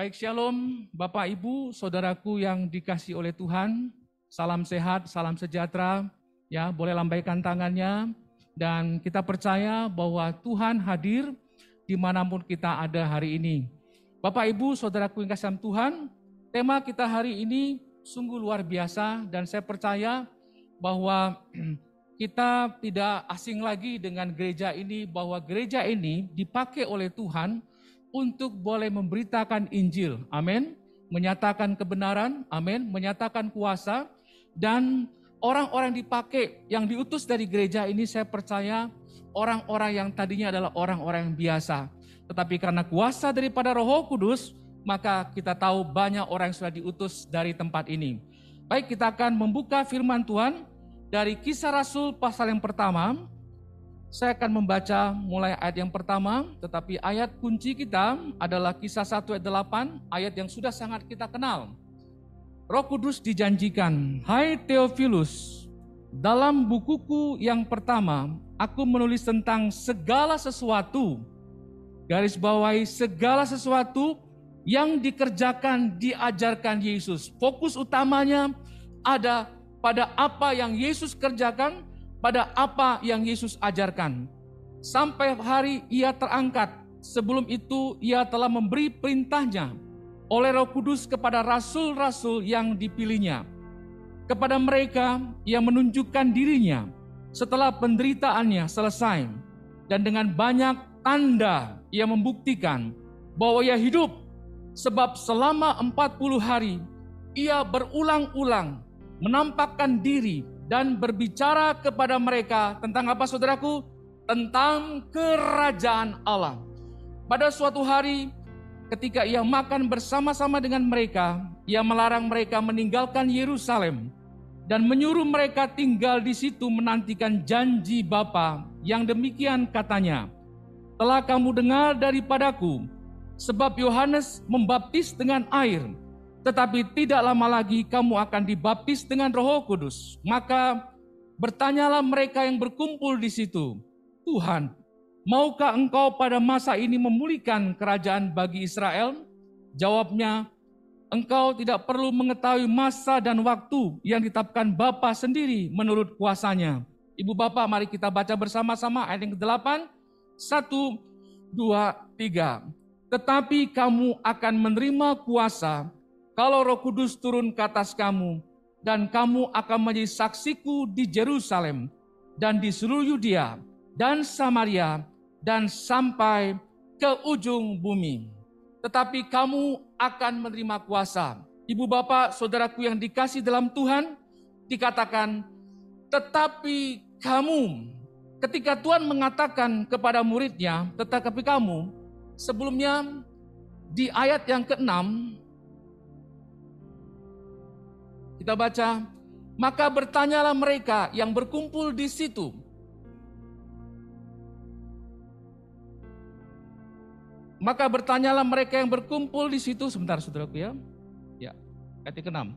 Baik Shalom, Bapak Ibu, Saudaraku yang dikasih oleh Tuhan. Salam sehat, salam sejahtera. Ya, boleh lambaikan tangannya. Dan kita percaya bahwa Tuhan hadir di mana pun kita ada hari ini. Bapak Ibu, Saudaraku yang kasih Tuhan, tema kita hari ini sungguh luar biasa dan saya percaya bahwa kita tidak asing lagi dengan gereja ini bahwa gereja ini dipakai oleh Tuhan untuk boleh memberitakan Injil. Amin. Menyatakan kebenaran, amin, menyatakan kuasa dan orang-orang dipakai yang diutus dari gereja ini saya percaya orang-orang yang tadinya adalah orang-orang yang biasa. Tetapi karena kuasa daripada Roh Kudus, maka kita tahu banyak orang yang sudah diutus dari tempat ini. Baik, kita akan membuka firman Tuhan dari Kisah Rasul pasal yang pertama saya akan membaca mulai ayat yang pertama, tetapi ayat kunci kita adalah kisah 1 ayat 8, ayat yang sudah sangat kita kenal. Roh Kudus dijanjikan, Hai Theophilus, dalam bukuku yang pertama, aku menulis tentang segala sesuatu, garis bawahi segala sesuatu yang dikerjakan, diajarkan Yesus. Fokus utamanya ada pada apa yang Yesus kerjakan, pada apa yang Yesus ajarkan. Sampai hari ia terangkat, sebelum itu ia telah memberi perintahnya oleh roh kudus kepada rasul-rasul yang dipilihnya. Kepada mereka ia menunjukkan dirinya setelah penderitaannya selesai. Dan dengan banyak tanda ia membuktikan bahwa ia hidup. Sebab selama 40 hari ia berulang-ulang menampakkan diri dan berbicara kepada mereka tentang apa saudaraku? Tentang kerajaan Allah. Pada suatu hari ketika ia makan bersama-sama dengan mereka, ia melarang mereka meninggalkan Yerusalem dan menyuruh mereka tinggal di situ menantikan janji Bapa yang demikian katanya, telah kamu dengar daripadaku, sebab Yohanes membaptis dengan air, tetapi tidak lama lagi kamu akan dibaptis dengan Roh Kudus. Maka bertanyalah mereka yang berkumpul di situ, Tuhan, maukah engkau pada masa ini memulihkan kerajaan bagi Israel? Jawabnya, engkau tidak perlu mengetahui masa dan waktu yang ditetapkan Bapa sendiri menurut kuasanya. Ibu Bapak, mari kita baca bersama-sama ayat yang ke-8. Satu, dua, tiga. Tetapi kamu akan menerima kuasa kalau Roh Kudus turun ke atas kamu, dan kamu akan menjadi saksiku di Jerusalem dan di seluruh Yudea dan Samaria dan sampai ke ujung bumi. Tetapi kamu akan menerima kuasa. Ibu bapak, saudaraku yang dikasih dalam Tuhan, dikatakan, tetapi kamu, ketika Tuhan mengatakan kepada muridnya, tetapi kamu, sebelumnya di ayat yang ke-6, kita baca, maka bertanyalah mereka yang berkumpul di situ. Maka bertanyalah mereka yang berkumpul di situ, sebentar saudaraku ya. Ya, ayat ke-6.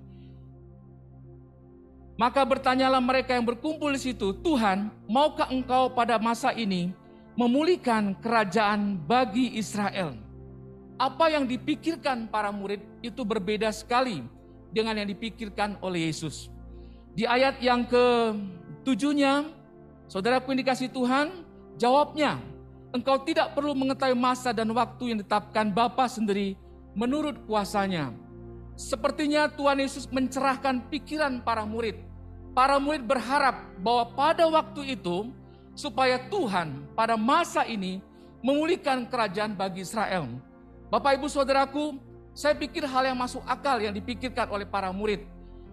Maka bertanyalah mereka yang berkumpul di situ, Tuhan, maukah engkau pada masa ini memulihkan kerajaan bagi Israel? Apa yang dipikirkan para murid itu berbeda sekali dengan yang dipikirkan oleh Yesus. Di ayat yang ke tujuhnya, saudara yang dikasih Tuhan, jawabnya, engkau tidak perlu mengetahui masa dan waktu yang ditetapkan Bapa sendiri menurut kuasanya. Sepertinya Tuhan Yesus mencerahkan pikiran para murid. Para murid berharap bahwa pada waktu itu, supaya Tuhan pada masa ini memulihkan kerajaan bagi Israel. Bapak ibu saudaraku, saya pikir hal yang masuk akal yang dipikirkan oleh para murid.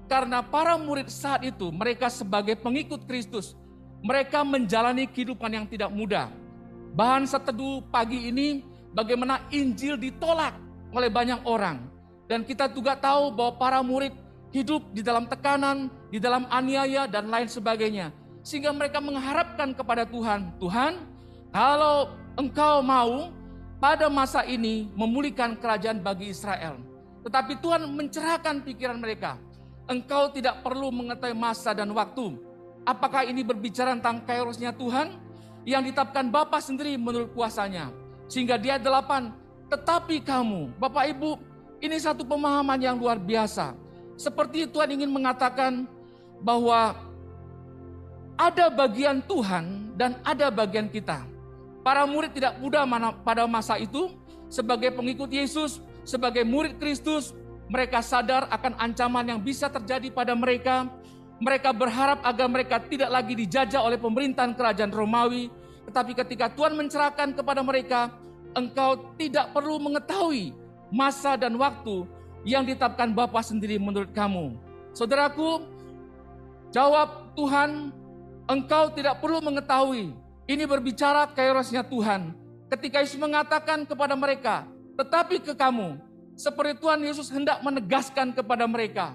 Karena para murid saat itu, mereka sebagai pengikut Kristus, mereka menjalani kehidupan yang tidak mudah. Bahan seteduh pagi ini, bagaimana Injil ditolak oleh banyak orang. Dan kita juga tahu bahwa para murid hidup di dalam tekanan, di dalam aniaya, dan lain sebagainya. Sehingga mereka mengharapkan kepada Tuhan, Tuhan, kalau engkau mau, pada masa ini memulihkan kerajaan bagi Israel. Tetapi Tuhan mencerahkan pikiran mereka. Engkau tidak perlu mengetahui masa dan waktu. Apakah ini berbicara tentang kairosnya Tuhan yang ditetapkan Bapa sendiri menurut kuasanya. Sehingga dia delapan, tetapi kamu, Bapak Ibu, Ini satu pemahaman yang luar biasa. Seperti Tuhan ingin mengatakan bahwa ada bagian Tuhan dan ada bagian kita. Para murid tidak mudah pada masa itu sebagai pengikut Yesus, sebagai murid Kristus, mereka sadar akan ancaman yang bisa terjadi pada mereka. Mereka berharap agar mereka tidak lagi dijajah oleh pemerintahan kerajaan Romawi, tetapi ketika Tuhan mencerahkan kepada mereka, engkau tidak perlu mengetahui masa dan waktu yang ditetapkan Bapa sendiri menurut kamu. Saudaraku, jawab Tuhan, engkau tidak perlu mengetahui. Ini berbicara kairosnya Tuhan. Ketika Yesus mengatakan kepada mereka, tetapi ke kamu, seperti Tuhan Yesus hendak menegaskan kepada mereka,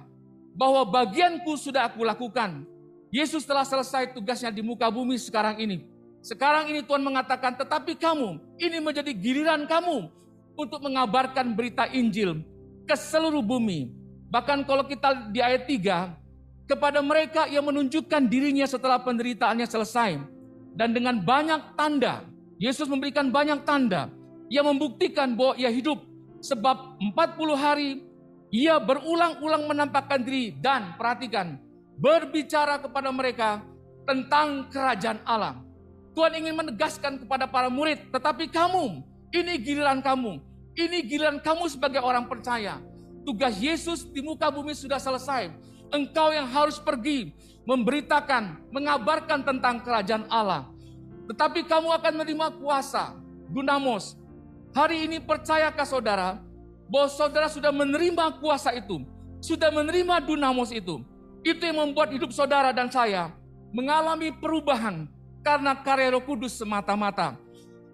bahwa bagianku sudah aku lakukan. Yesus telah selesai tugasnya di muka bumi sekarang ini. Sekarang ini Tuhan mengatakan, tetapi kamu, ini menjadi giliran kamu untuk mengabarkan berita Injil ke seluruh bumi. Bahkan kalau kita di ayat 3, kepada mereka yang menunjukkan dirinya setelah penderitaannya selesai. Dan dengan banyak tanda, Yesus memberikan banyak tanda yang membuktikan bahwa ia hidup. Sebab 40 hari ia berulang-ulang menampakkan diri dan perhatikan, berbicara kepada mereka tentang kerajaan Allah. Tuhan ingin menegaskan kepada para murid, tetapi kamu ini giliran kamu. Ini giliran kamu sebagai orang percaya. Tugas Yesus di muka bumi sudah selesai. Engkau yang harus pergi memberitakan, mengabarkan tentang kerajaan Allah. Tetapi kamu akan menerima kuasa, dunamos. Hari ini percayakah saudara bahwa saudara sudah menerima kuasa itu, sudah menerima dunamos itu. Itu yang membuat hidup saudara dan saya mengalami perubahan karena karya Roh Kudus semata-mata.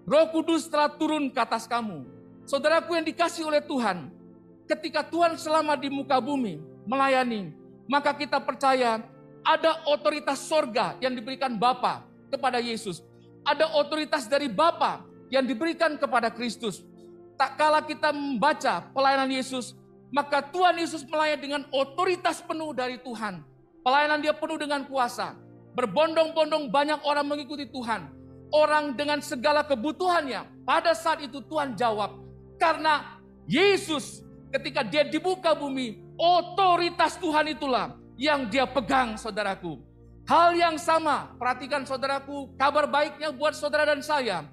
Roh Kudus telah turun ke atas kamu. Saudaraku yang dikasih oleh Tuhan, ketika Tuhan selama di muka bumi melayani, maka kita percaya ada otoritas sorga yang diberikan Bapa kepada Yesus. Ada otoritas dari Bapa yang diberikan kepada Kristus. Tak kala kita membaca pelayanan Yesus, maka Tuhan Yesus melayani dengan otoritas penuh dari Tuhan. Pelayanan dia penuh dengan kuasa. Berbondong-bondong banyak orang mengikuti Tuhan orang dengan segala kebutuhannya. Pada saat itu Tuhan jawab, karena Yesus ketika dia di muka bumi, otoritas Tuhan itulah yang dia pegang saudaraku. Hal yang sama, perhatikan saudaraku, kabar baiknya buat saudara dan saya.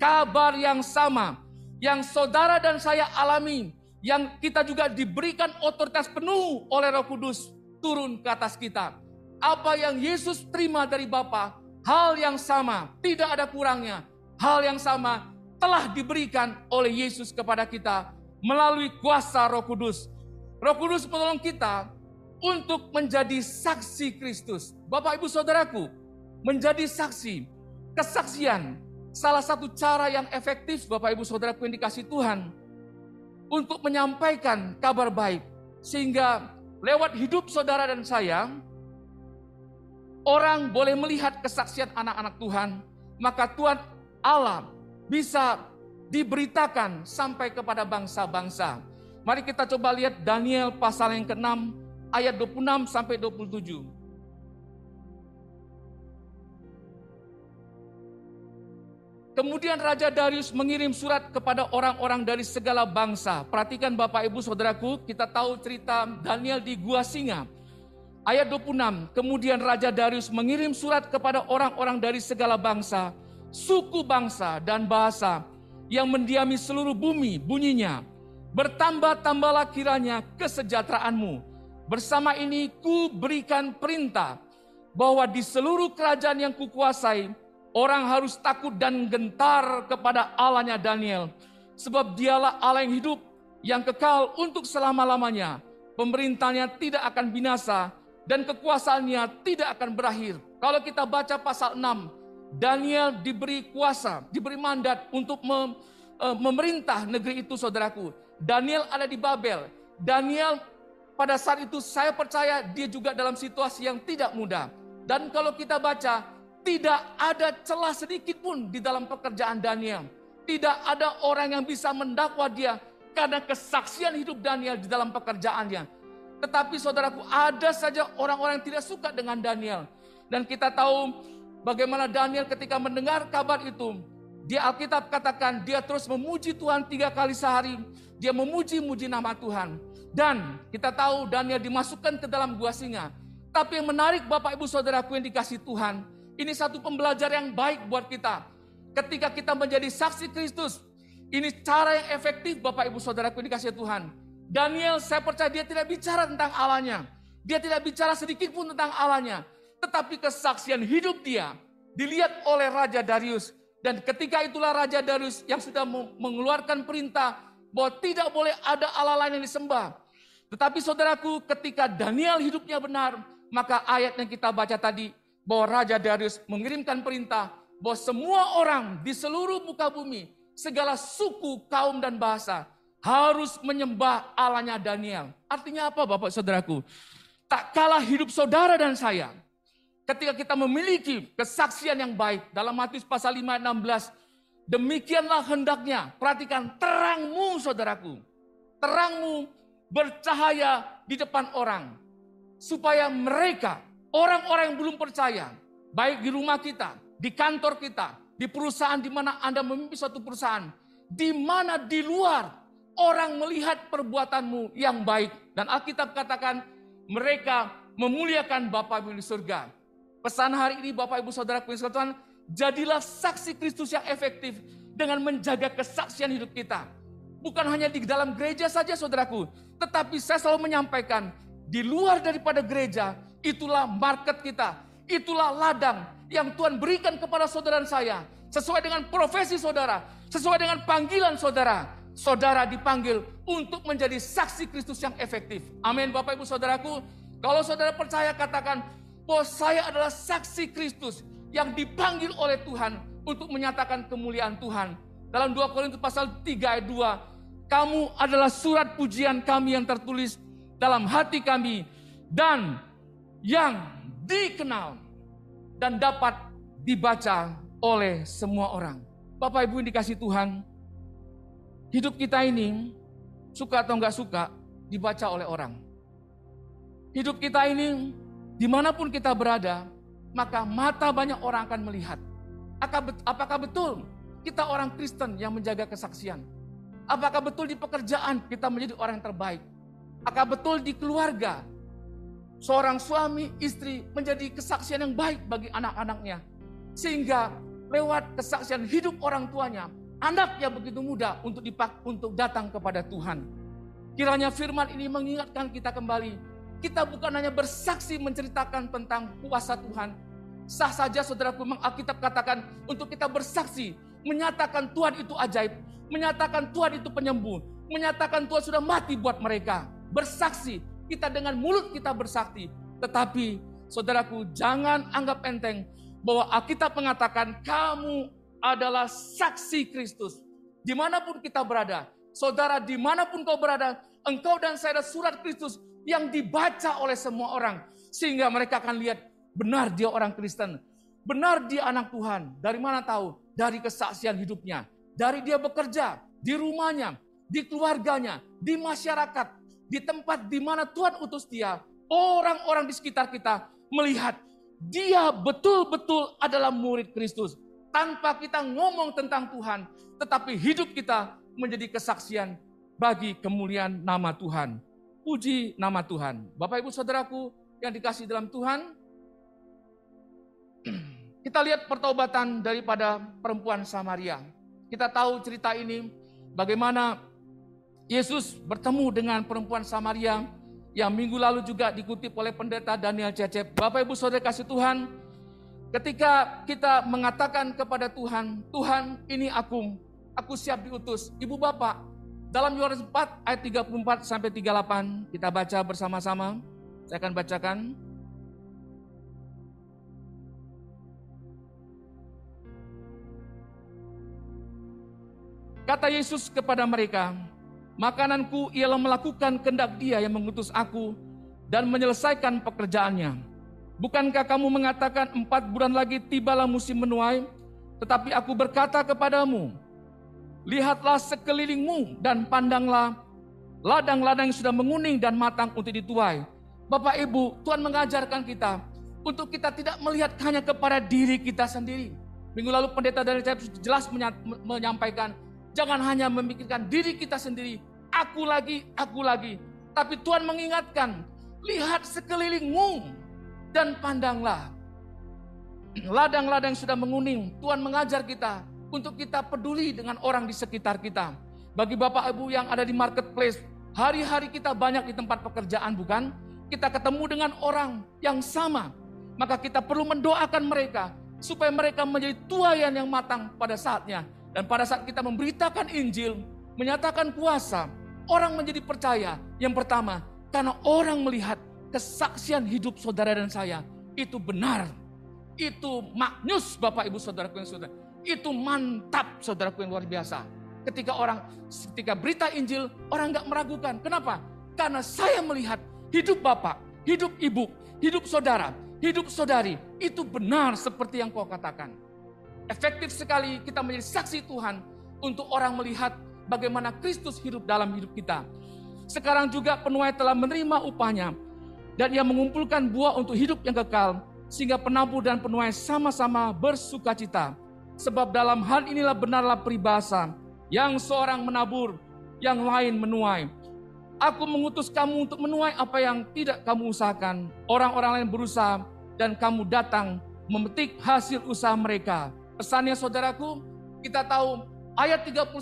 Kabar yang sama, yang saudara dan saya alami, yang kita juga diberikan otoritas penuh oleh roh kudus, turun ke atas kita. Apa yang Yesus terima dari Bapa, Hal yang sama, tidak ada kurangnya. Hal yang sama telah diberikan oleh Yesus kepada kita melalui kuasa Roh Kudus. Roh Kudus menolong kita untuk menjadi saksi Kristus. Bapak Ibu Saudaraku, menjadi saksi, kesaksian salah satu cara yang efektif Bapak Ibu Saudaraku yang dikasih Tuhan untuk menyampaikan kabar baik sehingga lewat hidup saudara dan saya orang boleh melihat kesaksian anak-anak Tuhan, maka Tuhan Allah bisa diberitakan sampai kepada bangsa-bangsa. Mari kita coba lihat Daniel pasal yang ke-6 ayat 26 sampai 27. Kemudian Raja Darius mengirim surat kepada orang-orang dari segala bangsa. Perhatikan Bapak Ibu Saudaraku, kita tahu cerita Daniel di Gua Singa Ayat 26, kemudian Raja Darius mengirim surat kepada orang-orang dari segala bangsa, suku bangsa dan bahasa yang mendiami seluruh bumi bunyinya. Bertambah-tambahlah kiranya kesejahteraanmu. Bersama ini ku berikan perintah bahwa di seluruh kerajaan yang kukuasai, orang harus takut dan gentar kepada Allahnya Daniel. Sebab dialah Allah yang hidup, yang kekal untuk selama-lamanya. Pemerintahnya tidak akan binasa, dan kekuasaannya tidak akan berakhir. Kalau kita baca pasal 6, Daniel diberi kuasa, diberi mandat untuk mem, uh, memerintah negeri itu saudaraku. Daniel ada di Babel. Daniel pada saat itu saya percaya dia juga dalam situasi yang tidak mudah. Dan kalau kita baca, tidak ada celah sedikit pun di dalam pekerjaan Daniel. Tidak ada orang yang bisa mendakwa dia karena kesaksian hidup Daniel di dalam pekerjaannya tetapi saudaraku, ada saja orang-orang yang tidak suka dengan Daniel. Dan kita tahu bagaimana Daniel ketika mendengar kabar itu. Di Alkitab katakan dia terus memuji Tuhan tiga kali sehari. dia memuji-muji nama Tuhan. Dan kita tahu Daniel dimasukkan ke dalam gua singa. Tapi yang menarik Bapak Ibu Saudaraku yang dikasih Tuhan, ini satu pembelajar yang baik buat kita. Ketika kita menjadi saksi Kristus, ini cara yang efektif Bapak Ibu Saudaraku yang dikasih Tuhan. Daniel saya percaya dia tidak bicara tentang Allahnya. Dia tidak bicara sedikit pun tentang Allahnya. Tetapi kesaksian hidup dia dilihat oleh Raja Darius. Dan ketika itulah Raja Darius yang sudah mengeluarkan perintah bahwa tidak boleh ada Allah lain yang disembah. Tetapi saudaraku ketika Daniel hidupnya benar, maka ayat yang kita baca tadi bahwa Raja Darius mengirimkan perintah bahwa semua orang di seluruh muka bumi, segala suku, kaum dan bahasa harus menyembah Allahnya Daniel. Artinya apa Bapak Saudaraku? Tak kalah hidup saudara dan saya. Ketika kita memiliki kesaksian yang baik dalam Matius pasal 5 ayat 16, Demikianlah hendaknya, perhatikan terangmu saudaraku. Terangmu bercahaya di depan orang. Supaya mereka, orang-orang yang belum percaya, baik di rumah kita, di kantor kita, di perusahaan di mana Anda memimpin suatu perusahaan, di mana di luar orang melihat perbuatanmu yang baik. Dan Alkitab katakan mereka memuliakan Bapa Ibu di surga. Pesan hari ini Bapak Ibu Saudara Tuhan, Jadilah saksi Kristus yang efektif dengan menjaga kesaksian hidup kita. Bukan hanya di dalam gereja saja saudaraku, tetapi saya selalu menyampaikan di luar daripada gereja, itulah market kita, itulah ladang yang Tuhan berikan kepada saudara saya. Sesuai dengan profesi saudara, sesuai dengan panggilan saudara. Saudara dipanggil untuk menjadi saksi Kristus yang efektif. Amin Bapak Ibu Saudaraku. Kalau saudara percaya katakan, bahwa saya adalah saksi Kristus yang dipanggil oleh Tuhan untuk menyatakan kemuliaan Tuhan. Dalam 2 Korintus pasal 3 ayat 2, kamu adalah surat pujian kami yang tertulis dalam hati kami dan yang dikenal dan dapat dibaca oleh semua orang. Bapak Ibu yang dikasih Tuhan, hidup kita ini suka atau enggak suka dibaca oleh orang. Hidup kita ini di mana pun kita berada, maka mata banyak orang akan melihat. Apakah betul kita orang Kristen yang menjaga kesaksian? Apakah betul di pekerjaan kita menjadi orang yang terbaik? Apakah betul di keluarga seorang suami istri menjadi kesaksian yang baik bagi anak-anaknya? Sehingga lewat kesaksian hidup orang tuanya, anaknya begitu mudah untuk untuk datang kepada Tuhan. Kiranya firman ini mengingatkan kita kembali kita bukan hanya bersaksi menceritakan tentang kuasa Tuhan. Sah saja saudaraku memang katakan untuk kita bersaksi. Menyatakan Tuhan itu ajaib. Menyatakan Tuhan itu penyembuh. Menyatakan Tuhan sudah mati buat mereka. Bersaksi. Kita dengan mulut kita bersaksi. Tetapi saudaraku jangan anggap enteng bahwa Alkitab mengatakan kamu adalah saksi Kristus. Di mana pun kita berada, saudara di mana pun kau berada, engkau dan saya adalah surat Kristus yang dibaca oleh semua orang. Sehingga mereka akan lihat benar dia orang Kristen. Benar dia anak Tuhan. Dari mana tahu? Dari kesaksian hidupnya. Dari dia bekerja, di rumahnya, di keluarganya, di masyarakat, di tempat di mana Tuhan utus dia. Orang-orang di sekitar kita melihat dia betul-betul adalah murid Kristus. Tanpa kita ngomong tentang Tuhan, tetapi hidup kita menjadi kesaksian bagi kemuliaan nama Tuhan. Puji nama Tuhan. Bapak Ibu Saudaraku yang dikasih dalam Tuhan, kita lihat pertobatan daripada perempuan Samaria. Kita tahu cerita ini bagaimana Yesus bertemu dengan perempuan Samaria yang minggu lalu juga dikutip oleh pendeta Daniel Cecep. Bapak Ibu Saudara kasih Tuhan, ketika kita mengatakan kepada Tuhan, Tuhan ini aku, aku siap diutus. Ibu Bapak, dalam Yohanes 4 ayat 34 sampai 38 kita baca bersama-sama. Saya akan bacakan. Kata Yesus kepada mereka, Makananku ialah melakukan kendak dia yang mengutus aku dan menyelesaikan pekerjaannya. Bukankah kamu mengatakan empat bulan lagi tibalah musim menuai? Tetapi aku berkata kepadamu, Lihatlah sekelilingmu dan pandanglah ladang-ladang yang sudah menguning dan matang untuk dituai. Bapak Ibu, Tuhan mengajarkan kita untuk kita tidak melihat hanya kepada diri kita sendiri. Minggu lalu pendeta dari saya jelas menyampaikan, jangan hanya memikirkan diri kita sendiri, aku lagi, aku lagi. Tapi Tuhan mengingatkan, lihat sekelilingmu dan pandanglah. Ladang-ladang sudah menguning, Tuhan mengajar kita untuk kita peduli dengan orang di sekitar kita. Bagi Bapak Ibu yang ada di marketplace, hari-hari kita banyak di tempat pekerjaan bukan? Kita ketemu dengan orang yang sama, maka kita perlu mendoakan mereka supaya mereka menjadi tuayan yang matang pada saatnya. Dan pada saat kita memberitakan Injil, menyatakan kuasa, orang menjadi percaya. Yang pertama, karena orang melihat kesaksian hidup saudara dan saya itu benar. Itu maknyus Bapak Ibu Saudaraku yang saudara. Itu mantap saudaraku yang luar biasa. Ketika orang, ketika berita Injil, orang nggak meragukan. Kenapa? Karena saya melihat hidup Bapak, hidup Ibu, hidup saudara, hidup saudari, itu benar seperti yang kau katakan. Efektif sekali kita menjadi saksi Tuhan untuk orang melihat bagaimana Kristus hidup dalam hidup kita. Sekarang juga penuai telah menerima upahnya dan ia mengumpulkan buah untuk hidup yang kekal sehingga penabur dan penuai sama-sama bersuka cita. Sebab dalam hal inilah benarlah peribahasa yang seorang menabur, yang lain menuai. Aku mengutus kamu untuk menuai apa yang tidak kamu usahakan. Orang-orang lain berusaha dan kamu datang memetik hasil usaha mereka. Pesannya saudaraku, kita tahu ayat 39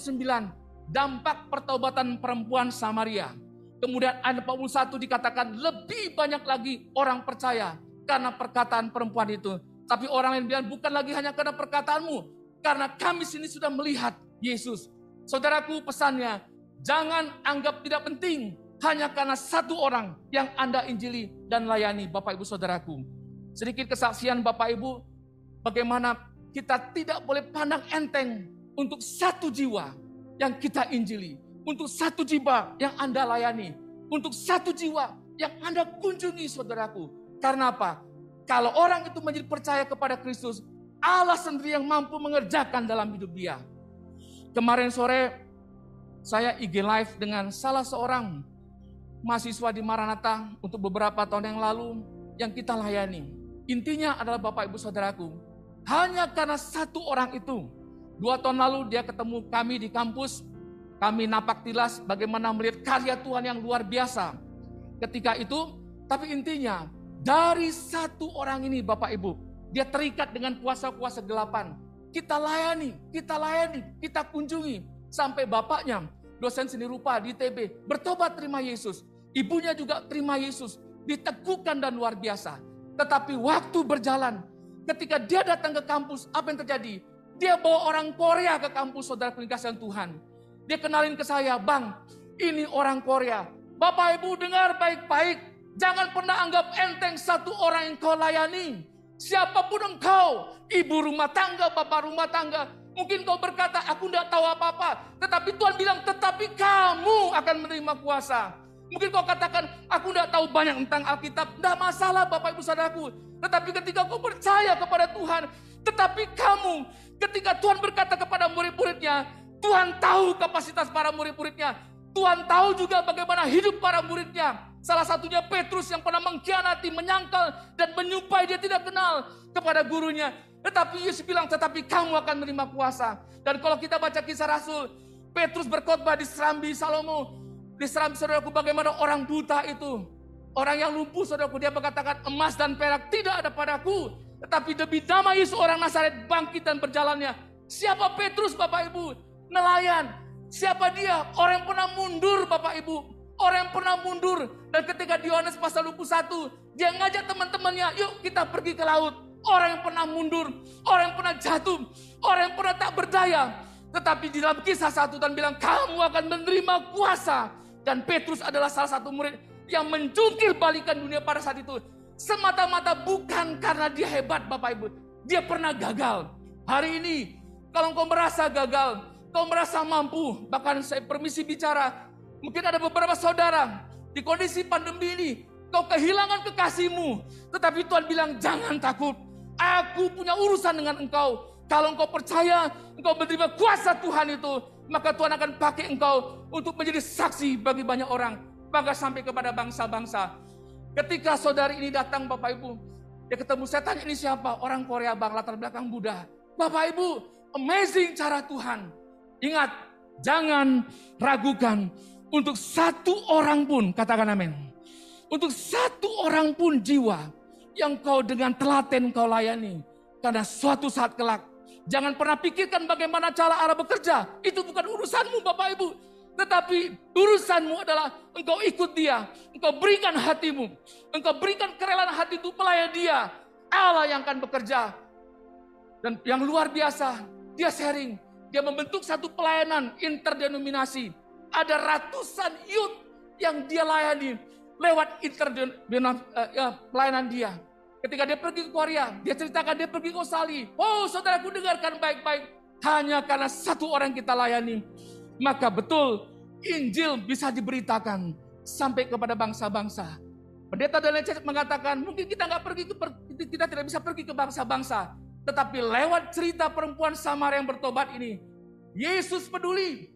dampak pertobatan perempuan Samaria. Kemudian ayat 41 dikatakan lebih banyak lagi orang percaya karena perkataan perempuan itu. Tapi orang yang bilang bukan lagi hanya karena perkataanmu. Karena kami sini sudah melihat Yesus. Saudaraku pesannya, jangan anggap tidak penting hanya karena satu orang yang Anda injili dan layani Bapak Ibu Saudaraku. Sedikit kesaksian Bapak Ibu, bagaimana kita tidak boleh pandang enteng untuk satu jiwa yang kita injili, untuk satu jiwa yang Anda layani, untuk satu jiwa yang Anda kunjungi saudaraku. Karena apa? Kalau orang itu menjadi percaya kepada Kristus, Allah sendiri yang mampu mengerjakan dalam hidup dia. Kemarin sore saya IG live dengan salah seorang mahasiswa di Maranatha untuk beberapa tahun yang lalu yang kita layani. Intinya adalah Bapak Ibu Saudaraku, hanya karena satu orang itu Dua tahun lalu dia ketemu kami di kampus. Kami napak tilas bagaimana melihat karya Tuhan yang luar biasa. Ketika itu, tapi intinya dari satu orang ini Bapak Ibu, dia terikat dengan kuasa-kuasa gelapan. Kita layani, kita layani, kita kunjungi. Sampai bapaknya, dosen seni rupa di TB, bertobat terima Yesus. Ibunya juga terima Yesus. Diteguhkan dan luar biasa. Tetapi waktu berjalan, ketika dia datang ke kampus, apa yang terjadi? Dia bawa orang Korea ke kampus saudara penikasian Tuhan. Dia kenalin ke saya, Bang, ini orang Korea. Bapak Ibu dengar baik-baik. Jangan pernah anggap enteng satu orang yang kau layani. Siapa pun engkau, ibu rumah tangga, bapak rumah tangga. Mungkin kau berkata, aku tidak tahu apa-apa. Tetapi Tuhan bilang, tetapi kamu akan menerima kuasa. Mungkin kau katakan, aku tidak tahu banyak tentang Alkitab. Tidak masalah Bapak Ibu Saudaraku. Tetapi ketika kau percaya kepada Tuhan, tetapi kamu Ketika Tuhan berkata kepada murid-muridnya, Tuhan tahu kapasitas para murid-muridnya. Tuhan tahu juga bagaimana hidup para muridnya. Salah satunya Petrus yang pernah mengkhianati, menyangkal, dan menyupai dia tidak kenal kepada gurunya. Tetapi Yesus bilang, tetapi kamu akan menerima kuasa. Dan kalau kita baca kisah Rasul, Petrus berkhotbah di Serambi Salomo. Di Serambi saudaraku bagaimana orang buta itu. Orang yang lumpuh saudaraku, dia mengatakan emas dan perak tidak ada padaku. Tetapi demi nama Yesus orang Nazaret bangkit dan berjalannya. Siapa Petrus Bapak Ibu? Nelayan. Siapa dia? Orang yang pernah mundur Bapak Ibu. Orang yang pernah mundur. Dan ketika di Yohanes pasal 21. Dia ngajak teman-temannya. Yuk kita pergi ke laut. Orang yang pernah mundur. Orang yang pernah jatuh. Orang yang pernah tak berdaya. Tetapi di dalam kisah satu dan bilang kamu akan menerima kuasa. Dan Petrus adalah salah satu murid yang menjungkir balikan dunia pada saat itu. Semata-mata bukan karena dia hebat Bapak Ibu. Dia pernah gagal. Hari ini kalau kau merasa gagal, kau merasa mampu, bahkan saya permisi bicara, mungkin ada beberapa saudara di kondisi pandemi ini, kau kehilangan kekasihmu, tetapi Tuhan bilang jangan takut, aku punya urusan dengan engkau. Kalau engkau percaya, engkau menerima kuasa Tuhan itu, maka Tuhan akan pakai engkau untuk menjadi saksi bagi banyak orang, bahkan sampai kepada bangsa-bangsa. Ketika saudari ini datang Bapak Ibu, dia ketemu tanya ini siapa? Orang Korea bang, latar belakang Buddha. Bapak Ibu, amazing cara Tuhan. Ingat, jangan ragukan. Untuk satu orang pun, katakan amin. Untuk satu orang pun jiwa yang kau dengan telaten kau layani. Karena suatu saat kelak, jangan pernah pikirkan bagaimana cara Allah bekerja. Itu bukan urusanmu Bapak Ibu. Tetapi urusanmu adalah engkau ikut dia. Engkau berikan hatimu. Engkau berikan kerelaan hati itu melayani dia. Allah yang akan bekerja. Dan yang luar biasa, dia sharing. Dia membentuk satu pelayanan interdenominasi. Ada ratusan youth yang dia layani lewat interdenominasi uh, ya, pelayanan dia. Ketika dia pergi ke Korea, dia ceritakan dia pergi ke Australia. Oh saudaraku dengarkan baik-baik. Hanya karena satu orang kita layani. Maka betul Injil bisa diberitakan sampai kepada bangsa-bangsa. Pendeta dan mengatakan mungkin kita nggak pergi ke kita tidak bisa pergi ke bangsa-bangsa, tetapi lewat cerita perempuan Samar yang bertobat ini, Yesus peduli.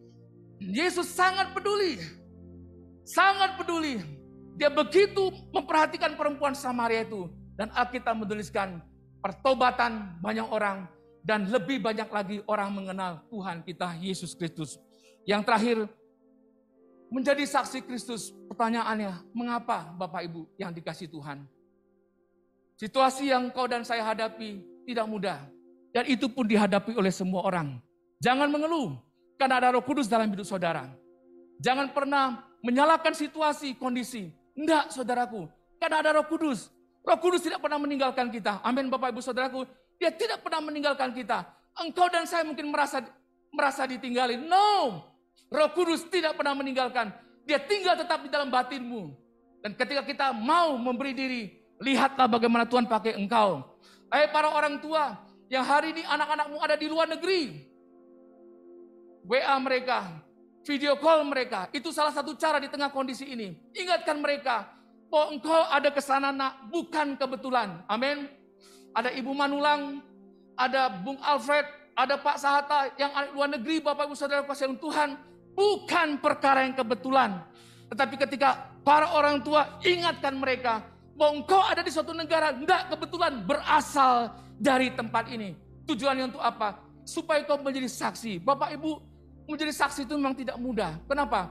Yesus sangat peduli. Sangat peduli. Dia begitu memperhatikan perempuan Samaria itu. Dan Alkitab menuliskan pertobatan banyak orang. Dan lebih banyak lagi orang mengenal Tuhan kita Yesus Kristus. Yang terakhir, menjadi saksi Kristus. Pertanyaannya, mengapa Bapak Ibu yang dikasih Tuhan? Situasi yang kau dan saya hadapi tidak mudah. Dan itu pun dihadapi oleh semua orang. Jangan mengeluh, karena ada roh kudus dalam hidup saudara. Jangan pernah menyalahkan situasi, kondisi. Enggak, saudaraku. Karena ada roh kudus. Roh kudus tidak pernah meninggalkan kita. Amin, Bapak Ibu Saudaraku. Dia tidak pernah meninggalkan kita. Engkau dan saya mungkin merasa merasa ditinggalin. No, Roh Kudus tidak pernah meninggalkan. Dia tinggal tetap di dalam batinmu. Dan ketika kita mau memberi diri, lihatlah bagaimana Tuhan pakai engkau. Hai para orang tua yang hari ini anak-anakmu ada di luar negeri. WA mereka, video call mereka, itu salah satu cara di tengah kondisi ini. Ingatkan mereka bahwa engkau ada ke sana nak, bukan kebetulan. Amin. Ada Ibu Manulang, ada Bung Alfred, ada Pak Sahata yang luar negeri, Bapak Ibu Saudara kasih Tuhan, bukan perkara yang kebetulan. Tetapi ketika para orang tua ingatkan mereka, bahwa engkau ada di suatu negara, enggak kebetulan berasal dari tempat ini. Tujuannya untuk apa? Supaya kau menjadi saksi. Bapak Ibu, menjadi saksi itu memang tidak mudah. Kenapa?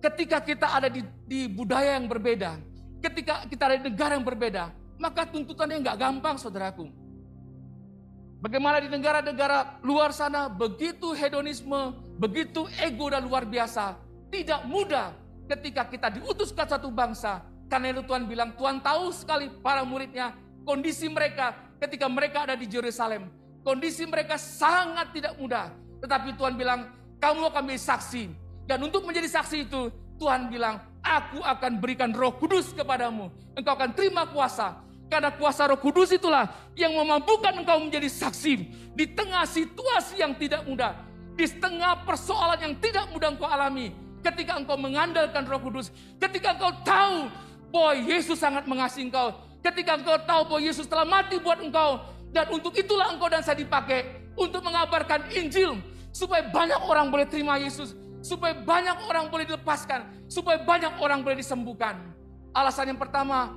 Ketika kita ada di, di budaya yang berbeda, ketika kita ada di negara yang berbeda, maka tuntutannya enggak gampang saudaraku. Bagaimana di negara-negara luar sana begitu hedonisme, begitu ego dan luar biasa. Tidak mudah ketika kita diutus ke satu bangsa, karena itu Tuhan bilang, Tuhan tahu sekali para muridnya, kondisi mereka ketika mereka ada di Yerusalem. Kondisi mereka sangat tidak mudah. Tetapi Tuhan bilang, kamu akan menjadi saksi. Dan untuk menjadi saksi itu, Tuhan bilang, aku akan berikan roh kudus kepadamu. Engkau akan terima kuasa. Karena kuasa roh kudus itulah yang memampukan engkau menjadi saksi. Di tengah situasi yang tidak mudah. Di tengah persoalan yang tidak mudah engkau alami. Ketika engkau mengandalkan roh kudus. Ketika engkau tahu bahwa Yesus sangat mengasihi engkau. Ketika engkau tahu bahwa Yesus telah mati buat engkau. Dan untuk itulah engkau dan saya dipakai. Untuk mengabarkan Injil. Supaya banyak orang boleh terima Yesus. Supaya banyak orang boleh dilepaskan. Supaya banyak orang boleh disembuhkan. Alasan yang pertama.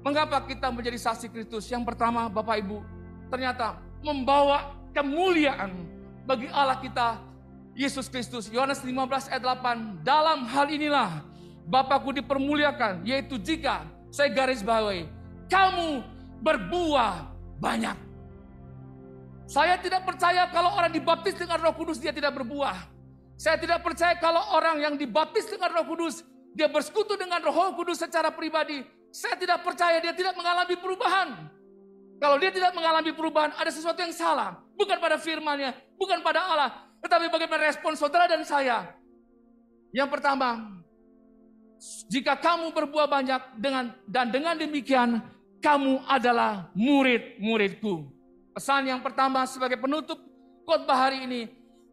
Mengapa kita menjadi saksi Kristus? Yang pertama Bapak Ibu. Ternyata membawa kemuliaan bagi Allah kita Yesus Kristus. Yohanes 15 ayat 8. Dalam hal inilah Bapakku dipermuliakan, yaitu jika saya garis bawahi, kamu berbuah banyak. Saya tidak percaya kalau orang dibaptis dengan Roh Kudus dia tidak berbuah. Saya tidak percaya kalau orang yang dibaptis dengan Roh Kudus dia bersekutu dengan Roh Kudus secara pribadi. Saya tidak percaya dia tidak mengalami perubahan. Kalau dia tidak mengalami perubahan, ada sesuatu yang salah. Bukan pada firmannya, bukan pada Allah. Tetapi bagaimana respon saudara dan saya? Yang pertama, jika kamu berbuah banyak dengan dan dengan demikian kamu adalah murid-muridku. Pesan yang pertama sebagai penutup khotbah hari ini,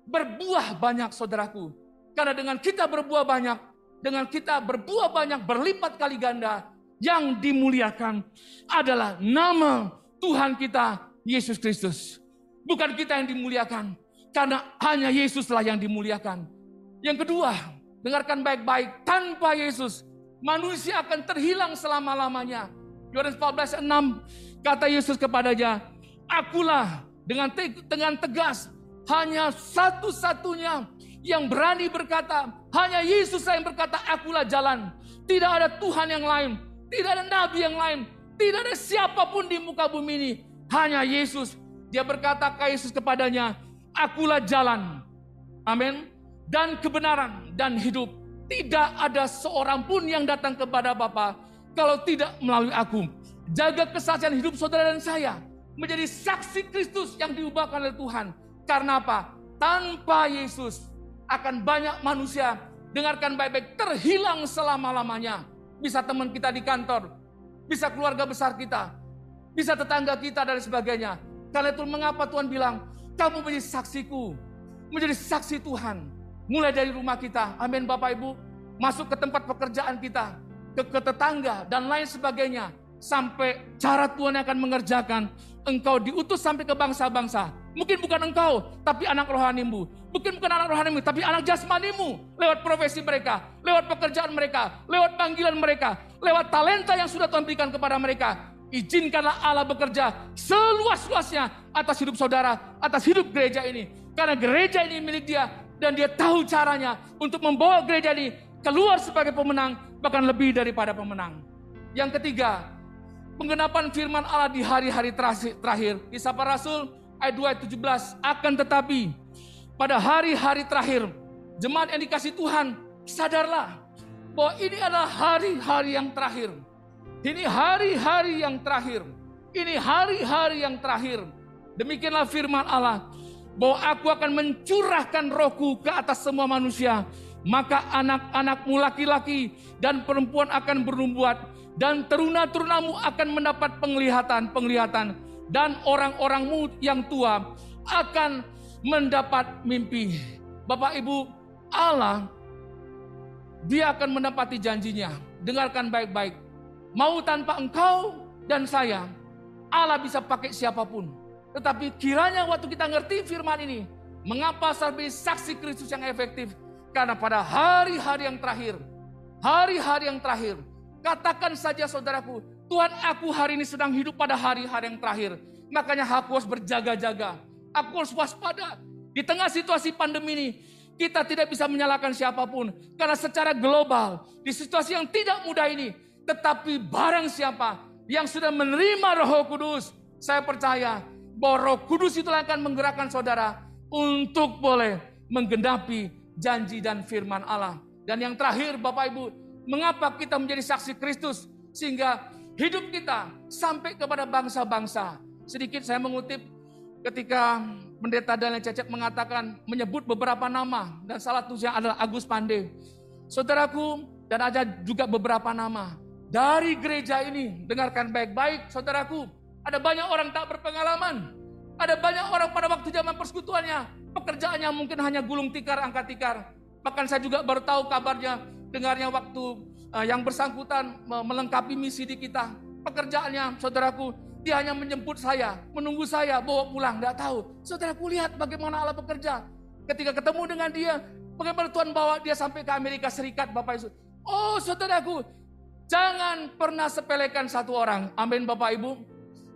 berbuah banyak saudaraku. Karena dengan kita berbuah banyak, dengan kita berbuah banyak berlipat kali ganda, yang dimuliakan adalah nama Tuhan kita Yesus Kristus. Bukan kita yang dimuliakan, karena hanya Yesuslah yang dimuliakan. Yang kedua, Dengarkan baik-baik, tanpa Yesus manusia akan terhilang selama-lamanya. Yohanes 14 6 kata Yesus kepadanya, "Akulah dengan te dengan tegas hanya satu-satunya yang berani berkata, hanya Yesus yang berkata, akulah jalan. Tidak ada Tuhan yang lain, tidak ada nabi yang lain, tidak ada siapa pun di muka bumi ini. Hanya Yesus. Dia berkata ke Yesus kepadanya, akulah jalan. Amin. Dan kebenaran dan hidup. Tidak ada seorang pun yang datang kepada Bapa kalau tidak melalui aku. Jaga kesaksian hidup saudara dan saya menjadi saksi Kristus yang diubahkan oleh Tuhan. Karena apa? Tanpa Yesus akan banyak manusia dengarkan baik-baik terhilang selama-lamanya. Bisa teman kita di kantor, bisa keluarga besar kita, bisa tetangga kita dan sebagainya. Karena itu mengapa Tuhan bilang, kamu menjadi saksiku, menjadi saksi Tuhan. Mulai dari rumah kita, amin Bapak Ibu, masuk ke tempat pekerjaan kita, ke, ke tetangga dan lain sebagainya. Sampai cara Tuhan akan mengerjakan, engkau diutus sampai ke bangsa-bangsa. Mungkin bukan engkau, tapi anak rohanimu. Mungkin bukan anak rohanimu, tapi anak jasmanimu. Lewat profesi mereka, lewat pekerjaan mereka, lewat panggilan mereka, lewat talenta yang sudah Tuhan berikan kepada mereka. Izinkanlah Allah bekerja seluas-luasnya atas hidup saudara, atas hidup gereja ini. Karena gereja ini milik dia dan dia tahu caranya untuk membawa gereja ini keluar sebagai pemenang, bahkan lebih daripada pemenang. Yang ketiga, penggenapan firman Allah di hari-hari terakhir. Di Sapa Rasul ayat 2 ayat 17. Akan tetapi pada hari-hari terakhir, jemaat yang dikasih Tuhan, sadarlah bahwa ini adalah hari-hari yang terakhir. Ini hari-hari yang terakhir. Ini hari-hari yang terakhir. Demikianlah firman Allah bahwa aku akan mencurahkan rohku ke atas semua manusia. Maka anak-anakmu laki-laki dan perempuan akan bernubuat dan teruna-terunamu akan mendapat penglihatan-penglihatan dan orang-orangmu yang tua akan mendapat mimpi. Bapak Ibu, Allah dia akan menepati janjinya. Dengarkan baik-baik. Mau tanpa engkau dan saya, Allah bisa pakai siapa pun. Tetapi kiranya waktu kita ngerti firman ini, mengapa sampai saksi Kristus yang efektif? Karena pada hari-hari yang terakhir, hari-hari yang terakhir, katakan saja saudaraku, Tuhan aku hari ini sedang hidup pada hari-hari yang terakhir. Makanya aku harus berjaga-jaga. Aku harus waspada. Di tengah situasi pandemi ini, kita tidak bisa menyalahkan siapa pun. Karena secara global, di situasi yang tidak mudah ini, tetapi barang siapa yang sudah menerima roh kudus, saya percaya bahwa roh kudus itu akan menggerakkan saudara untuk boleh menggenapi janji dan firman Allah. Dan yang terakhir Bapak Ibu, mengapa kita menjadi saksi Kristus? Sehingga hidup kita sampai kepada bangsa-bangsa. Sedikit saya mengutip ketika pendeta Daniel Cecep mengatakan menyebut beberapa nama dan salah satunya adalah Agus Pande. Saudaraku dan ada juga beberapa nama dari gereja ini dengarkan baik-baik saudaraku ada banyak orang tak berpengalaman ada banyak orang pada waktu zaman persekutuannya pekerjaannya mungkin hanya gulung tikar angkat tikar bahkan saya juga baru tahu kabarnya dengarnya waktu uh, yang bersangkutan melengkapi misi di kita. Pekerjaannya, saudaraku, dia hanya menjemput saya, menunggu saya, bawa pulang, tidak tahu. Saudaraku lihat bagaimana Allah bekerja. Ketika ketemu dengan dia, bagaimana Tuhan bawa dia sampai ke Amerika Serikat, Bapak Ibu. Oh saudaraku, jangan pernah sepelekan satu orang. Amin Bapak Ibu.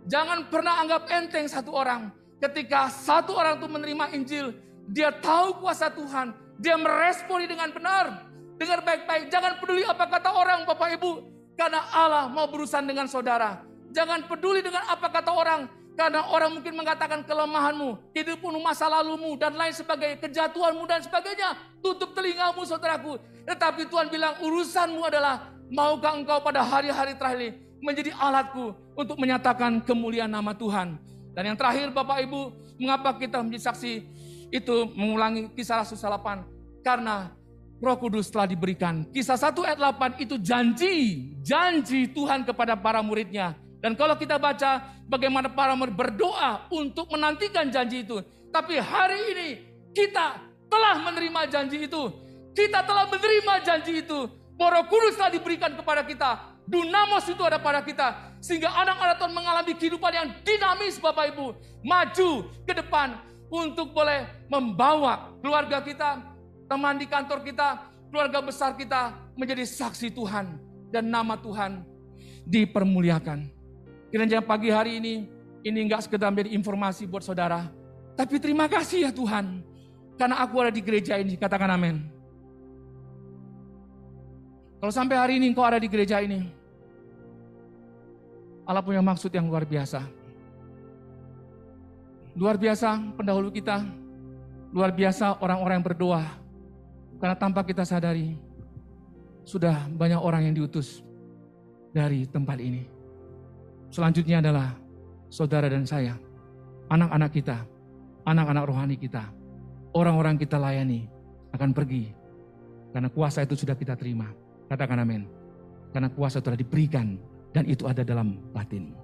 Jangan pernah anggap enteng satu orang. Ketika satu orang itu menerima Injil, dia tahu kuasa Tuhan, dia meresponi dengan benar. Dengar baik-baik, jangan peduli apa kata orang Bapak Ibu. Karena Allah mau berurusan dengan saudara. Jangan peduli dengan apa kata orang. Karena orang mungkin mengatakan kelemahanmu, hidupmu, masa lalumu, dan lain sebagainya, kejatuhanmu dan sebagainya. Tutup telingamu saudaraku. Tetapi Tuhan bilang urusanmu adalah, maukah engkau pada hari-hari terakhir ini menjadi alatku untuk menyatakan kemuliaan nama Tuhan. Dan yang terakhir Bapak Ibu, mengapa kita menjadi saksi itu mengulangi kisah Rasul 8? Karena Roh Kudus telah diberikan. Kisah 1 ayat 8 itu janji, janji Tuhan kepada para muridnya. Dan kalau kita baca bagaimana para murid berdoa untuk menantikan janji itu. Tapi hari ini kita telah menerima janji itu. Kita telah menerima janji itu. Roh Kudus telah diberikan kepada kita. Dunamos itu ada pada kita. Sehingga anak-anak Tuhan mengalami kehidupan yang dinamis Bapak Ibu. Maju ke depan untuk boleh membawa keluarga kita, teman di kantor kita, keluarga besar kita menjadi saksi Tuhan dan nama Tuhan dipermuliakan. Kiranya pagi hari ini ini enggak sekedar menjadi informasi buat saudara, tapi terima kasih ya Tuhan. karena aku ada di gereja ini. Katakan amin. Kalau sampai hari ini engkau ada di gereja ini, Allah punya maksud yang luar biasa. Luar biasa pendahulu kita, luar biasa orang-orang yang berdoa. Karena tanpa kita sadari, sudah banyak orang yang diutus dari tempat ini. Selanjutnya adalah saudara dan saya, anak-anak kita, anak-anak rohani kita, orang-orang kita layani akan pergi. Karena kuasa itu sudah kita terima. Katakan amin. Karena kuasa telah diberikan dan itu ada dalam batinmu.